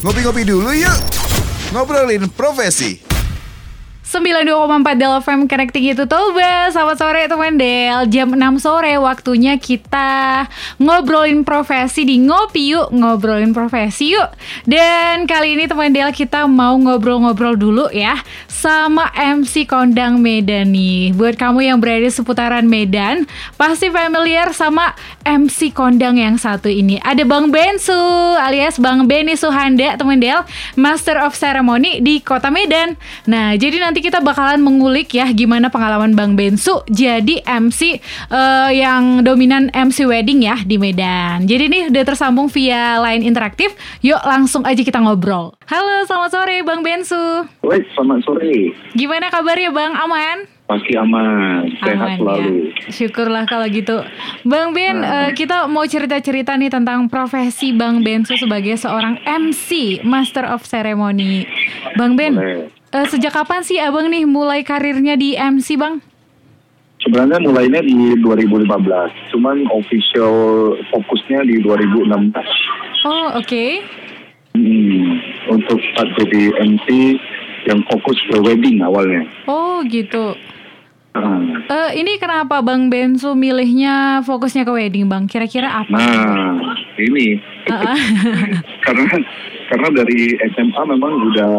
Ngopi-ngopi dulu yuk. Ngobrolin profesi. 92,4 Del FM Connecting itu Toba. Selamat sore teman Del. Jam 6 sore waktunya kita ngobrolin profesi di Ngopi Yuk. Ngobrolin profesi yuk. Dan kali ini teman Del kita mau ngobrol-ngobrol dulu ya Sama MC Kondang Medan nih. Buat kamu yang berada di seputaran Medan Pasti familiar sama MC Kondang yang satu ini. Ada Bang Bensu alias Bang Beni Suhanda teman Del Master of Ceremony di kota Medan. Nah jadi nanti nanti kita bakalan mengulik ya gimana pengalaman Bang Bensu jadi MC uh, eh, yang dominan MC wedding ya di Medan. Jadi nih udah tersambung via line interaktif. Yuk langsung aja kita ngobrol. Halo, selamat sore Bang Bensu. Woi, selamat sore. Gimana kabarnya Bang? Aman? Pasti aman, sehat aman, selalu. Ya. Syukurlah kalau gitu. Bang Ben, nah. uh, kita mau cerita-cerita nih tentang profesi Bang Bensu sebagai seorang MC, Master of Ceremony. Bang Ben, Boleh. Uh, sejak kapan sih abang nih mulai karirnya di MC bang? Sebenarnya mulainya di 2015, cuman official fokusnya di 2016. Oh oke. Okay. Hmm, untuk start jadi MC yang fokus ke wedding awalnya. Oh gitu. Uh. Uh, ini kenapa Bang Bensu milihnya fokusnya ke wedding Bang? Kira-kira apa? Nah, ini. Uh -uh. Karena karena dari SMA memang udah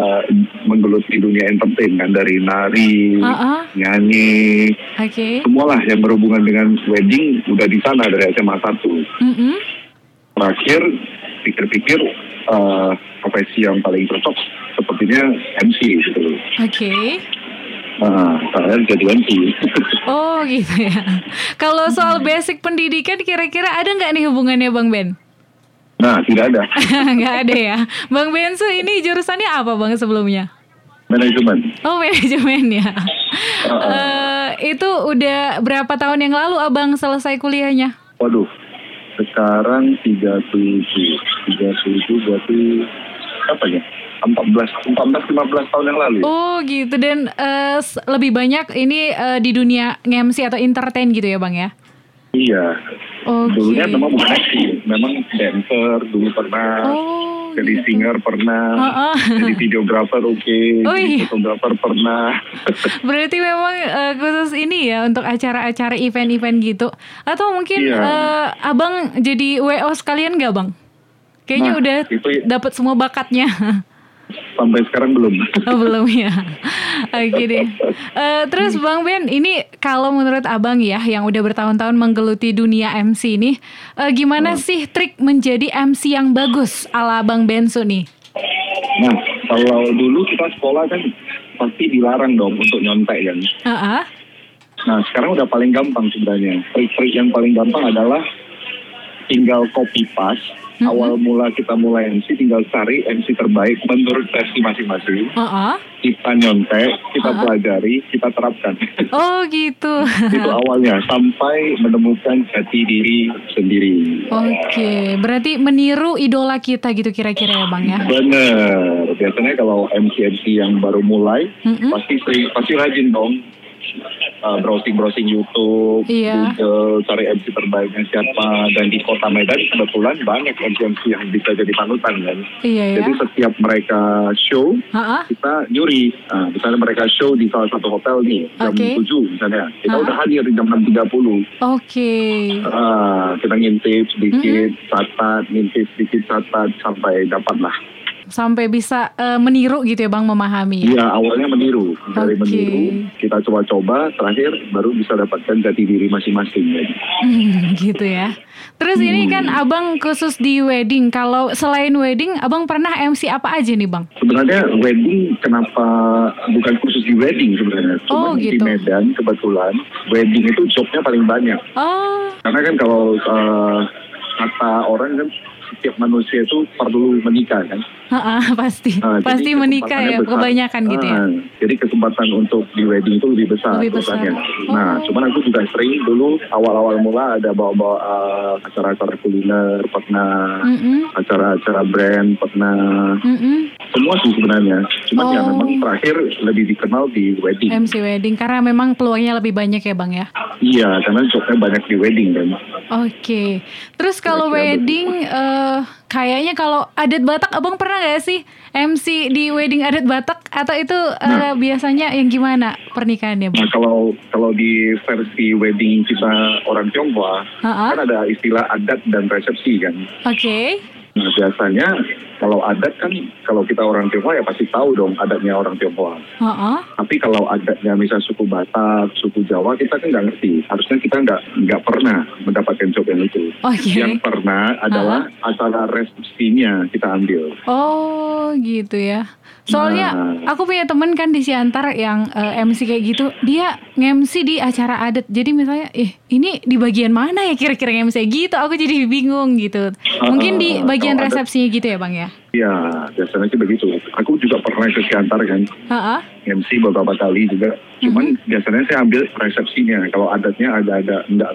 menggeluti dunia entertain kan dari nari, uh -uh. nyanyi, okay. semualah yang berhubungan dengan wedding udah di sana dari SMA satu. Mm -hmm. Terakhir pikir-pikir uh, profesi yang paling cocok sepertinya MC gitu. Oke. Okay. Nah, saya jadi MC. oh gitu ya. Kalau soal basic pendidikan kira-kira ada nggak nih hubungannya Bang Ben? Nah, tidak ada. Nggak ada ya. Bang Bensu ini jurusannya apa Bang sebelumnya? Manajemen. Oh, manajemen ya. Uh, uh, itu udah berapa tahun yang lalu Abang selesai kuliahnya? Waduh, sekarang 37. 37 berarti apa ya? 14 14 15 tahun yang lalu. Oh, gitu dan uh, lebih banyak ini uh, di dunia nge-MC atau entertain gitu ya, Bang ya? Iya. Okay. Dulunya memang bukan acting, memang dancer dulu pernah. Oh, jadi gitu. singer pernah, uh -uh. jadi videografer oke, okay, oh, iya. fotografer pernah. Berarti memang uh, khusus ini ya untuk acara-acara event-event gitu. Atau mungkin iya. uh, abang jadi WO sekalian gak bang? Kayaknya nah, udah dapat semua bakatnya. sampai sekarang belum. Oh, belum ya. Oke deh. Uh, terus Bang Ben, ini kalau menurut Abang ya yang udah bertahun-tahun menggeluti dunia MC ini, uh, gimana hmm. sih trik menjadi MC yang bagus ala Bang Bensu nih? Nah, kalau dulu kita sekolah kan pasti dilarang dong untuk nyontek kan. Uh -uh. Nah, sekarang udah paling gampang sebenarnya. Trik-trik yang paling gampang adalah tinggal copy paste hmm Awal mula kita mulai MC tinggal cari MC terbaik menurut versi masing-masing. Uh-uh. Kita nyontek, kita uh-uh. pelajari, kita terapkan. Oh gitu. Itu awalnya sampai menemukan jati diri sendiri. Oke, okay. berarti meniru idola kita gitu kira-kira ya bang ya? Bener. Biasanya kalau MC-MC yang baru mulai mm-hmm. pasti pasti rajin dong uh, browsing-browsing YouTube, iya. Google, cari MC terbaiknya siapa. Dan di kota Medan kebetulan banyak MC-MC yang bisa jadi panutan kan. Iya, iya. Jadi setiap mereka show, Ha-ha? kita nyuri. Nah, misalnya mereka show di salah satu hotel nih, jam okay. 7 misalnya. Kita Ha-ha? udah hadir di jam 6.30. Oke. Okay. Uh, kita ngintip sedikit, mm-hmm. catat, ngintip sedikit, catat, sampai dapat lah sampai bisa uh, meniru gitu ya Bang memahami ya? Iya, awalnya meniru. Dari okay. meniru, kita coba-coba, terakhir baru bisa dapatkan jati diri masing-masing ya. Hmm, gitu ya. Terus hmm. ini kan Abang khusus di wedding. Kalau selain wedding, Abang pernah MC apa aja nih Bang? Sebenarnya wedding kenapa bukan khusus di wedding sebenarnya. Cuma oh, gitu. di Medan kebetulan wedding itu jobnya paling banyak. Oh. Karena kan kalau uh, kata orang kan setiap manusia itu perlu menikah kan? Ha pasti, nah, pasti menikah ya, besar. kebanyakan gitu ya. Ah, jadi kesempatan untuk di wedding itu lebih besar. Lebih besar. Nah, oh. Nah, cuman aku juga sering dulu awal-awal mula ada bawa-bawa uh, acara-acara kuliner pernah, mm -hmm. acara-acara brand pernah. Mm -hmm. semua sih sebenarnya. Cuma ya oh. ya memang terakhir lebih dikenal di wedding. MC wedding karena memang peluangnya lebih banyak ya bang ya? Iya karena jobnya banyak di wedding kan. Oke. Okay. Terus kalau wedding uh, kayaknya kalau adat Batak abang pernah gak sih MC di wedding adat Batak atau itu uh, nah, biasanya yang gimana pernikahannya? Bang? Nah kalau kalau di versi wedding kita orang Tionghoa uh -huh. kan ada istilah adat dan resepsi kan. Oke. Okay. Nah biasanya kalau adat kan kalau kita orang Tionghoa ya pasti tahu dong adatnya orang Tionghoa. Uh-uh. Tapi kalau adatnya misalnya suku Batak, suku Jawa kita kan nggak ngerti. Harusnya kita nggak nggak pernah mendapatkan job yang itu. Okay. Yang pernah adalah uh-huh. acara resepsinya kita ambil. Oh gitu ya. Soalnya nah. aku punya temen kan di Siantar yang uh, eh, MC kayak gitu, dia nge-MC di acara adat. Jadi misalnya, eh ini di bagian mana ya kira-kira nge-MC gitu? Aku jadi bingung gitu. Mungkin di bagian resepsinya gitu ya bang ya? Iya, biasanya sih begitu. Aku juga pernah ke Siantar kan, uh-huh. MC beberapa kali juga. Cuman uh-huh. biasanya saya ambil resepsinya. Kalau adatnya ada-ada nggak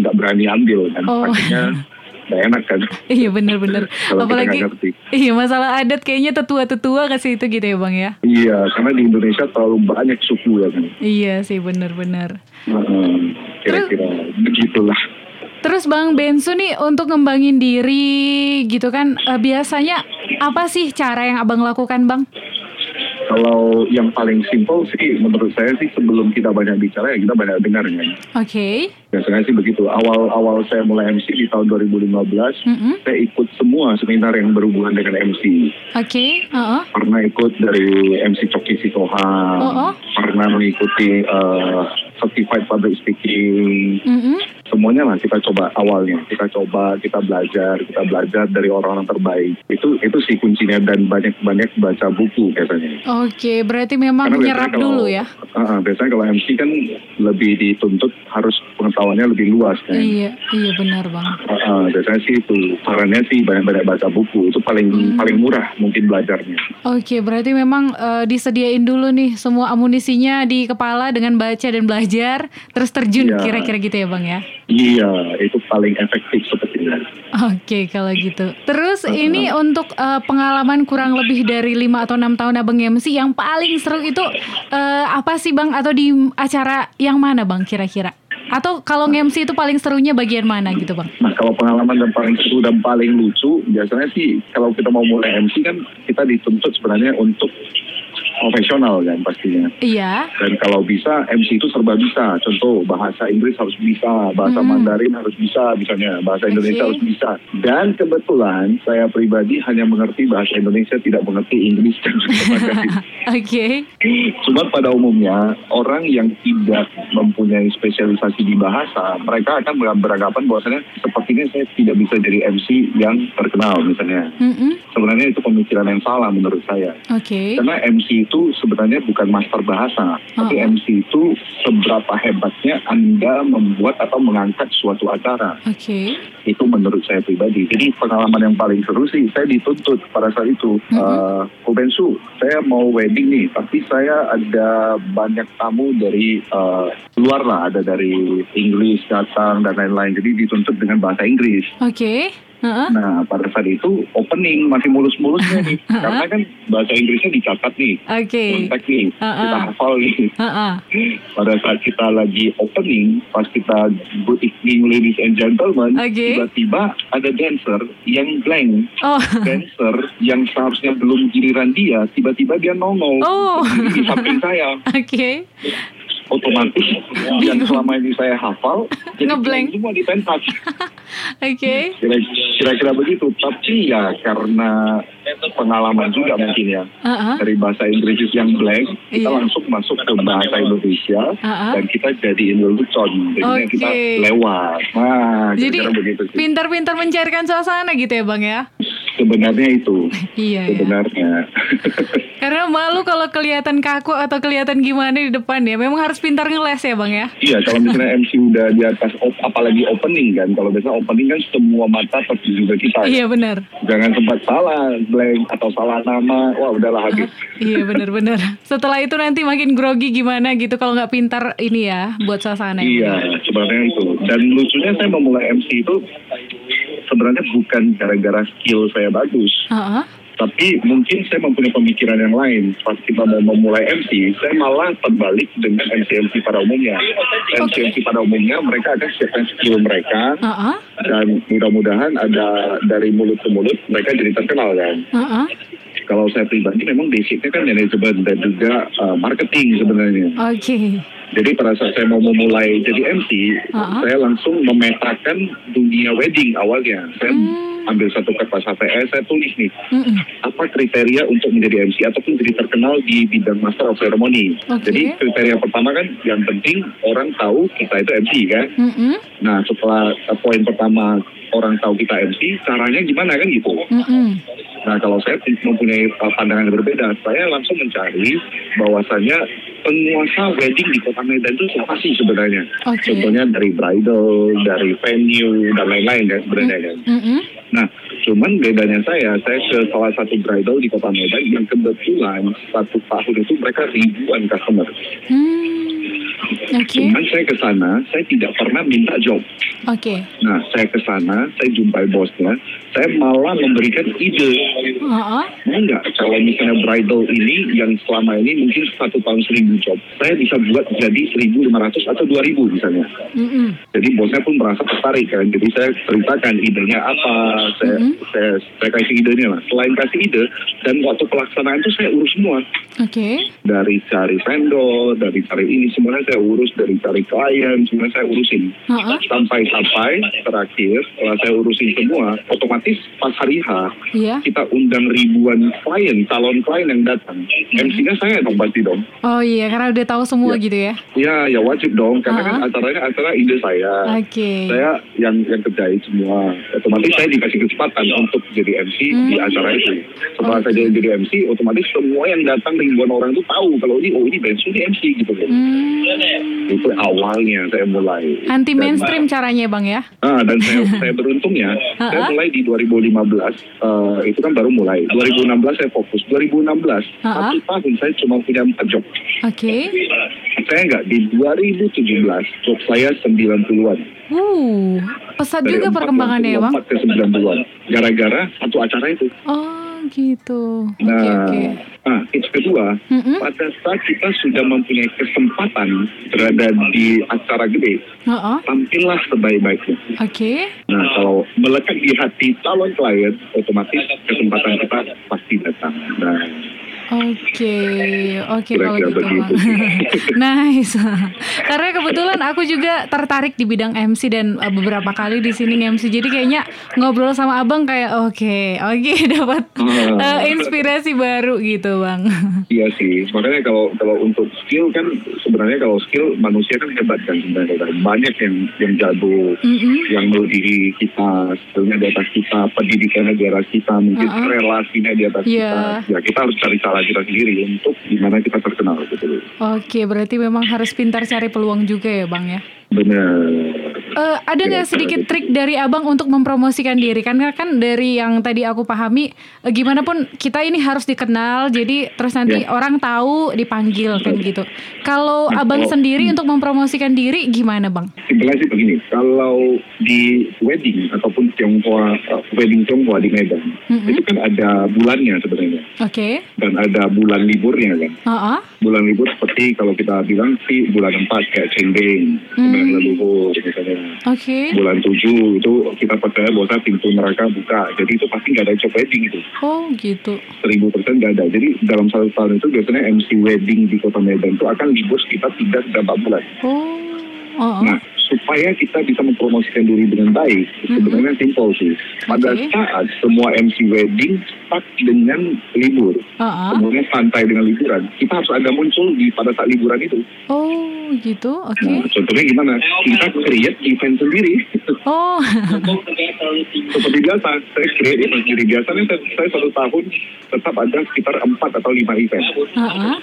nggak berani ambil kan. Oh. Akhirnya gak enak kan? Iya bener-bener apalagi iya masalah adat kayaknya tetua-tetua kasih itu gitu ya bang ya? Iya karena di Indonesia terlalu banyak suku ya kan iya sih bener-bener hmm, kira-kira begitulah. Terus Bang Bensu nih untuk ngembangin diri gitu kan uh, biasanya apa sih cara yang Abang lakukan Bang? Kalau yang paling simpel sih menurut saya sih sebelum kita banyak bicara ya kita banyak dengar kan. Oke. Okay. Biasanya sih begitu. Awal-awal saya mulai MC di tahun 2015, mm -hmm. saya ikut semua seminar yang berhubungan dengan MC. Oke. Okay. Uh -uh. Pernah ikut dari MC Coki Sitohang. Uh -uh. Pernah mengikuti uh, Certified Public Speaking. Mm -hmm semuanya lah. Kita coba awalnya. Kita coba kita belajar. Kita belajar dari orang-orang terbaik. Itu itu sih kuncinya dan banyak-banyak baca buku biasanya. Oke berarti memang menyerap dulu ya? Uh, biasanya kalau MC kan lebih dituntut harus pengetahuannya lebih luas kan iya iya benar bang uh, uh, biasanya sih itu sarannya sih banyak-banyak baca buku itu paling hmm. paling murah mungkin belajarnya oke berarti memang uh, disediain dulu nih semua amunisinya di kepala dengan baca dan belajar terus terjun iya. kira-kira ya. gitu ya bang ya Iya, itu paling efektif sepertinya. Oke, okay, kalau gitu. Terus uh ini untuk uh, pengalaman kurang lebih dari 5 atau enam tahun Abang MC yang paling seru itu uh, apa sih Bang atau di acara yang mana Bang kira-kira? Atau kalau MC itu paling serunya bagian mana gitu Bang? Nah, kalau pengalaman dan paling seru dan paling lucu biasanya sih kalau kita mau mulai MC kan kita dituntut sebenarnya untuk profesional kan pastinya. Iya. Dan kalau bisa MC itu serba bisa. Contoh bahasa Inggris harus bisa, bahasa hmm. Mandarin harus bisa, misalnya bahasa okay. Indonesia harus bisa. Dan kebetulan saya pribadi hanya mengerti bahasa Indonesia, tidak mengerti Inggris dan Oke. okay. Cuma pada umumnya orang yang tidak mempunyai spesialisasi di bahasa, mereka akan beranggapan bahwasanya sepertinya saya tidak bisa jadi MC yang terkenal misalnya. Mm -hmm. Sebenarnya itu pemikiran yang salah menurut saya. Oke. Okay. Karena MC itu sebenarnya bukan master bahasa, tapi MC itu seberapa hebatnya Anda membuat atau mengangkat suatu acara. Oke. Okay. Itu menurut saya pribadi. Jadi pengalaman yang paling seru sih, saya dituntut pada saat itu. -hmm. uh, Kobensu, saya mau wedding nih, tapi saya ada banyak tamu dari uh, luar lah, ada dari Inggris datang dan lain-lain. Jadi dituntut dengan bahasa Inggris. Oke. Okay. Uh-huh. Nah pada saat itu opening masih mulus-mulusnya nih uh-huh. karena kan bahasa Inggrisnya dicatat nih, okay. kontak nih, uh-huh. kita hafal nih. Uh-huh. pada saat kita lagi opening, pas kita good evening ladies and gentlemen, okay. tiba-tiba ada dancer yang blank, oh. dancer yang seharusnya belum giliran dia, tiba-tiba dia nongol oh. di samping saya. Oke. Okay otomatis yang selama ini saya hafal jadi semua di pentas. Oke. Okay. Kira-kira begitu. Tapi ya karena pengalaman juga mungkin ya uh-huh. dari bahasa Inggris yang blank kita yeah. langsung masuk ke bahasa Indonesia uh-huh. dan kita jadi lelucon jadi okay. kita lewat. Nah, jadi pintar-pintar mencairkan suasana gitu ya bang ya? Sebenarnya itu. iya. iya. Sebenarnya. Karena malu kalau kelihatan kaku atau kelihatan gimana di depan ya. Memang harus pintar ngeles ya bang ya. Iya kalau misalnya MC udah di atas op, apalagi opening kan. Kalau biasa opening kan semua mata tertuju ke kita. Iya benar. Jangan sempat salah blank atau salah nama. Wah udahlah habis. iya benar-benar. Setelah itu nanti makin grogi gimana gitu kalau nggak pintar ini ya buat suasana. Iya sebenarnya itu. Dan lucunya saya memulai MC itu sebenarnya bukan gara-gara skill saya bagus. Uh -huh. Tapi mungkin saya mempunyai pemikiran yang lain. Pas kita mau memulai MC, saya malah terbalik dengan MC-MC pada umumnya. MC-MC pada umumnya mereka akan siapkan skill mereka. Uh -uh. Dan mudah-mudahan ada dari mulut ke mulut mereka jadi terkenal kan. Uh -uh. Kalau saya pribadi memang basicnya kan manajemen dan juga uh, marketing sebenarnya. Oke. Okay. Jadi pada saat saya mau memulai jadi MC, uh -huh. saya langsung memetakan dunia wedding awalnya. Saya hmm. ambil satu kertas HTS, saya tulis nih, -uh. apa kriteria untuk menjadi MC ataupun jadi terkenal di bidang Master of Ceremony. Okay. Jadi kriteria pertama kan yang penting orang tahu kita itu MC kan. -uh. Nah setelah uh, poin pertama orang tahu kita MC, caranya gimana kan gitu. Uh -uh. Nah kalau saya mempunyai uh, pandangan yang berbeda, saya langsung mencari bahwasannya penguasa wedding di kota Medan itu siapa sih sebenarnya? Okay. Contohnya dari bridal, dari venue dan lain-lain ya sebenarnya kan. Mm -hmm. Nah, cuman bedanya saya, saya ke salah satu bridal di kota Medan yang kebetulan satu tahun itu mereka ribuan customer. Hmm. Okay. Cuman saya ke sana, saya tidak pernah minta job. Oke. Okay. Nah, saya ke sana, saya jumpai bosnya, saya malah memberikan ide. Uh-huh. Mau nggak kalau misalnya bridal ini yang selama ini mungkin satu tahun seribu job, saya bisa buat jadi seribu lima ratus atau dua ribu misalnya. Mm-hmm. Jadi bosnya pun merasa tertarik kan. Jadi saya ceritakan idenya apa, saya mm-hmm. saya, saya kasih idenya lah. Selain kasih ide dan waktu pelaksanaan itu saya urus semua. Oke. Okay. Dari cari vendor, dari cari ini semuanya saya urus, dari cari klien semuanya saya urusin. Uh-huh. Sampai-sampai terakhir setelah saya urusin semua, otomatis pas hari H yeah. kita undang ribuan klien, calon klien yang datang. Mm-hmm. MC-nya saya dong pasti dong. Oh iya, karena udah tahu semua ya. gitu ya? Iya, ya wajib dong, karena uh-huh. kan acaranya acara ide saya. Okay. Saya yang yang kerjain semua. Otomatis saya dikasih kesempatan untuk jadi MC mm-hmm. di acara itu. Setelah okay. saya jadi MC, otomatis semua yang datang ribuan orang itu tahu kalau ini oh ini Bensu ini MC gitu kan. Mm. Itu awalnya saya mulai. Anti mainstream dan, caranya bang ya? Ah dan saya saya beruntungnya uh-huh. saya mulai di 2015 uh, eh, itu kan baru mulai. 2016 saya fokus. 2016 uh-huh. satu tahun saya cuma punya empat job. Oke. Okay. Saya enggak di 2017 job saya 90-an. Uh, pesat Dari juga perkembangannya ya bang. 4 ke 90-an. Gara-gara satu acara itu. Oh gitu. Nah, okay, okay. nah tips kedua, mm-hmm. pada saat kita sudah mempunyai kesempatan berada di acara gede, uh-uh. tampillah sebaik-baiknya. Oke. Okay. Nah, kalau melekat di hati calon klien, otomatis kesempatan kita pasti datang. Nah, Oke, oke kalau gitu. nice. Karena kebetulan aku juga tertarik di bidang MC dan uh, beberapa kali di sini MC. Jadi kayaknya ngobrol sama abang kayak oke, okay, oke okay, dapat uh, inspirasi baru gitu bang. Iya sih. Makanya kalau kalau untuk skill kan sebenarnya kalau skill manusia kan hebat kan sebenarnya. Banyak yang yang jago, mm-hmm. yang melebihi kita, skillnya di atas kita, pendidikannya di atas kita, mungkin uh-uh. relasinya di atas yeah. kita. Ya kita harus cari cara kita sendiri untuk gimana kita terkenal gitu. Oke, berarti memang harus pintar cari peluang juga ya, Bang ya. Benar. Uh, ada nggak sedikit trik dari abang untuk mempromosikan diri? Karena kan dari yang tadi aku pahami, uh, gimana pun kita ini harus dikenal, jadi terus nanti ya. orang tahu dipanggil kan gitu. Kalau nah, abang kalau, sendiri hmm. untuk mempromosikan diri gimana bang? Simpelnya sih begini, kalau di wedding ataupun Tionghoa uh, wedding Tionghoa di Medan, mm-hmm. itu kan ada bulannya sebenarnya. Oke. Okay. Dan ada bulan liburnya kan. Uh-uh. Bulan libur seperti kalau kita bilang sih bulan empat kayak Cendeng, mm. bulan leluhur misalnya Oke. Okay. Bulan tujuh itu kita percaya bahwa pintu neraka buka. Jadi itu pasti nggak ada job wedding itu. Oh gitu. Seribu persen nggak ada. Jadi dalam satu tahun itu biasanya MC wedding di kota Medan itu akan libur sekitar tiga sampai empat bulan. Oh. Oh. Nah, supaya kita bisa mempromosikan diri dengan baik, mm-hmm. sebenarnya simpel sih. Pada okay. saat semua MC wedding stuck dengan libur, uh-huh. semuanya santai dengan liburan, kita harus ada muncul di pada saat liburan itu. Oh gitu, oke. Okay. Nah, contohnya gimana? Kita create event sendiri. Oh. Seperti biasa, saya create event sendiri. Biasanya saya, saya satu tahun tetap ada sekitar empat atau lima event. Uh-huh.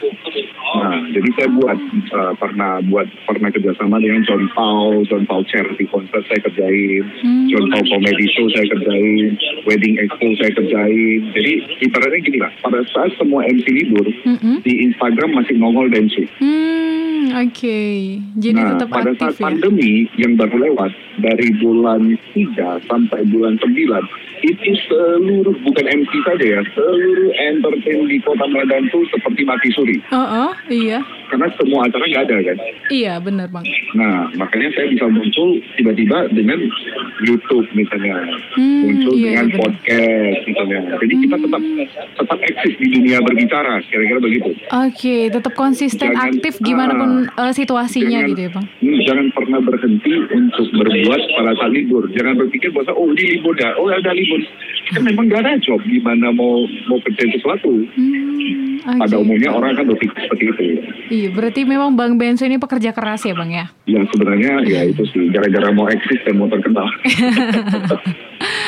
Nah, jadi saya buat uh, pernah buat pernah kerjasama dengan John Paul, John Paul Charity Concert saya kerjain, hmm. John Paul Comedy Show saya kerjain, Wedding Expo saya kerjain. Jadi ibaratnya gini lah, pada saat semua MC libur, mm-hmm. di Instagram masih nongol dan Hmm, okay. jadi nah, tetap pada aktif saat ya? pandemi yang baru lewat dari bulan 3 sampai bulan 9 itu seluruh bukan MC saja ya, seluruh entertain di Kota Medan tuh seperti mati suri. Oh, oh iya. Karena semua acara nggak ada kan. Iya, benar bang. Nah, makanya saya bisa muncul tiba-tiba dengan YouTube misalnya, hmm, muncul iya, dengan iya, podcast misalnya. Jadi hmm. kita tetap tetap eksis di dunia berbicara, kira-kira begitu. Oke, okay, tetap konsisten jangan, aktif gimana pun uh, situasinya jangan, gitu ya bang. Hmm, jangan pernah berhenti untuk berbuat pada saat libur. Jangan berpikir bahwa oh ini libur dah, oh ada libur. Kan memang gak ada job gimana mau mau kerja sesuatu. Hmm, okay. Pada umumnya orang kan berpikir seperti itu. Iya, berarti memang Bang Benso ini pekerja keras ya Bang ya? Ya sebenarnya ya itu sih, gara-gara mau eksis dan mau terkenal.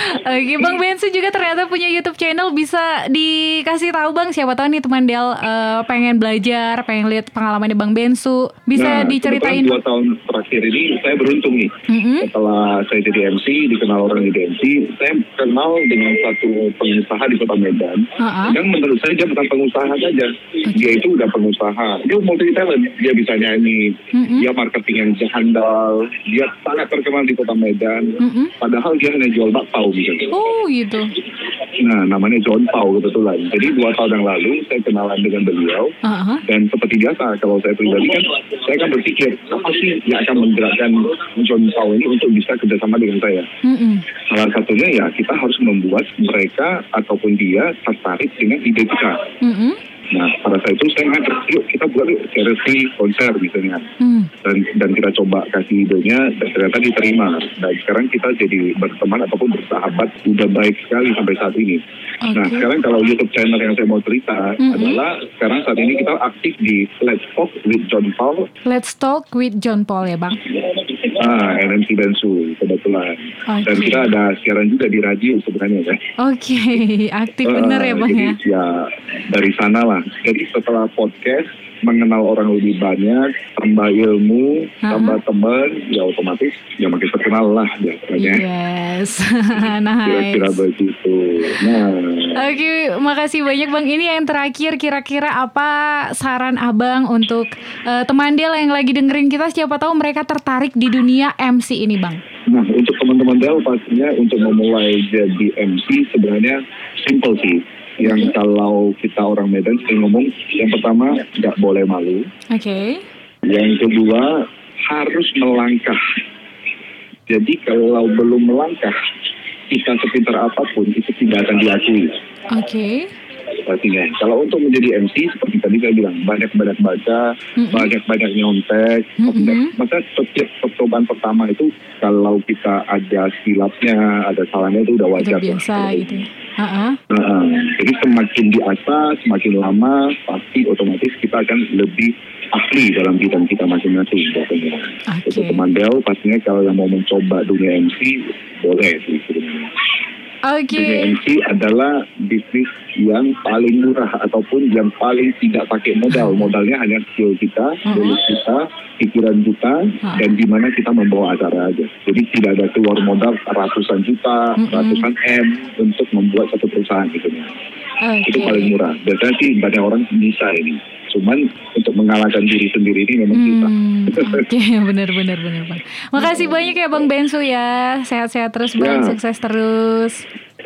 Oke, Bang Bensu juga ternyata punya YouTube channel bisa dikasih tahu Bang siapa tahu nih teman Del uh, pengen belajar, pengen lihat pengalamannya Bang Bensu, bisa nah, diceritain. Dua tahun terakhir ini saya beruntung nih. Mm-hmm. Setelah saya jadi MC, dikenal orang di MC, saya kenal dengan satu pengusaha di Kota Medan. Uh-huh. Yang menurut saya dia bukan pengusaha saja, okay. dia itu udah pengusaha. Dia multi talent, dia bisa nyanyi, mm-hmm. dia marketing yang handal, dia sangat terkenal di Kota Medan. Mm-hmm. Padahal dia hanya jual bakpao Oh gitu. Nah namanya John Pau kebetulan. Jadi dua tahun yang lalu saya kenalan dengan beliau uh-huh. dan seperti biasa kalau saya pribadi kan saya kan berpikir apa sih yang akan menggerakkan John Pau ini untuk bisa kerjasama dengan saya. Mm-hmm. Salah satunya ya kita harus membuat mereka ataupun dia tertarik dengan ide kita. Mm-hmm. Nah pada saat itu saya ngajak, yuk kita buat yuk charity konser misalnya. Hmm. Dan dan kita coba kasih idenya dan ternyata diterima. Dan sekarang kita jadi berteman ataupun bersahabat udah baik sekali sampai saat ini. Okay. Nah sekarang kalau YouTube channel yang saya mau cerita -hmm. adalah sekarang saat ini kita aktif di Let's Talk with John Paul. Let's Talk with John Paul ya bang. Ah, NMC Bensu kebetulan. Okay. Dan kita ada siaran juga di radio sebenarnya ya. Oke, okay. aktif uh, bener ya bang ya. Ya dari sana lah jadi setelah podcast mengenal orang lebih banyak, tambah ilmu, uh-huh. tambah teman, ya otomatis ya makin terkenal lah biasanya. Yes, nice. Kira-kira begitu. Nah. Oke, okay, makasih banyak Bang. Ini yang terakhir kira-kira apa saran Abang untuk uh, teman Del yang lagi dengerin kita siapa tahu mereka tertarik di dunia MC ini Bang. Nah, untuk teman-teman Del pastinya untuk memulai jadi MC sebenarnya simple sih yang kalau kita orang Medan sering ngomong yang pertama nggak boleh malu. Oke. Okay. Yang kedua harus melangkah. Jadi kalau belum melangkah kita sepintar apa pun itu tidak akan diakui. Oke. Okay pastinya. Kalau untuk menjadi MC seperti tadi saya bilang banyak-banyak baca, mm-hmm. banyak-banyak nyontek. Mm-hmm. Maka setiap percobaan pertama itu kalau kita ada silapnya, ada salahnya itu udah wajar. Udah biasa gitu. Uh-huh. Nah, jadi semakin di atas, semakin lama pasti otomatis kita akan lebih ahli dalam bidang kita masing-masing. Okay. Untuk teman Del pastinya kalau yang mau mencoba dunia MC boleh sih Oke. Okay. Adalah bisnis yang paling murah ataupun yang paling tidak pakai modal. Modalnya hanya skill kita, uh-huh. kita, pikiran kita, uh-huh. dan gimana kita membawa acara aja. Jadi tidak ada keluar modal ratusan juta, uh-huh. ratusan m untuk membuat satu perusahaan gitu. Okay. Itu paling murah. Biasanya sih banyak orang bisa ini. Cuman untuk mengalahkan diri sendiri ini memang hmm, Oke, okay, benar benar benar Bang. Makasih banyak ya Bang Bensu ya. Sehat-sehat terus Bang, ya. sukses terus.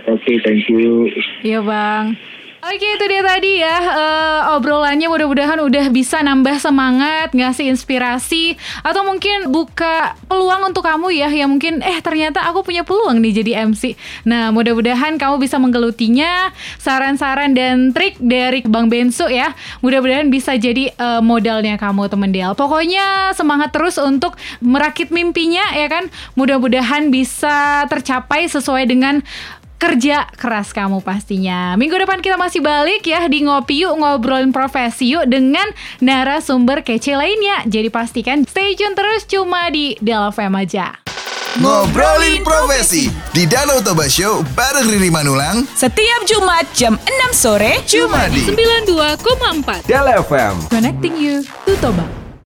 Oke, okay, thank you. Iya Bang. Oke itu dia tadi ya uh, obrolannya mudah-mudahan udah bisa nambah semangat, ngasih inspirasi atau mungkin buka peluang untuk kamu ya yang mungkin eh ternyata aku punya peluang nih jadi MC. Nah mudah-mudahan kamu bisa menggelutinya saran-saran dan trik dari Bang Bensu ya. Mudah-mudahan bisa jadi uh, modalnya kamu teman Del. Pokoknya semangat terus untuk merakit mimpinya ya kan. Mudah-mudahan bisa tercapai sesuai dengan kerja keras kamu pastinya. Minggu depan kita masih balik ya di Ngopi Yuk ngobrolin profesi yuk dengan narasumber kece lainnya. Jadi pastikan stay tune terus cuma di Delfem aja. Ngobrolin profesi di Danau Toba Show bareng Riri Manulang setiap Jumat jam 6 sore cuma di 92,4 Del FM Connecting you to Toba.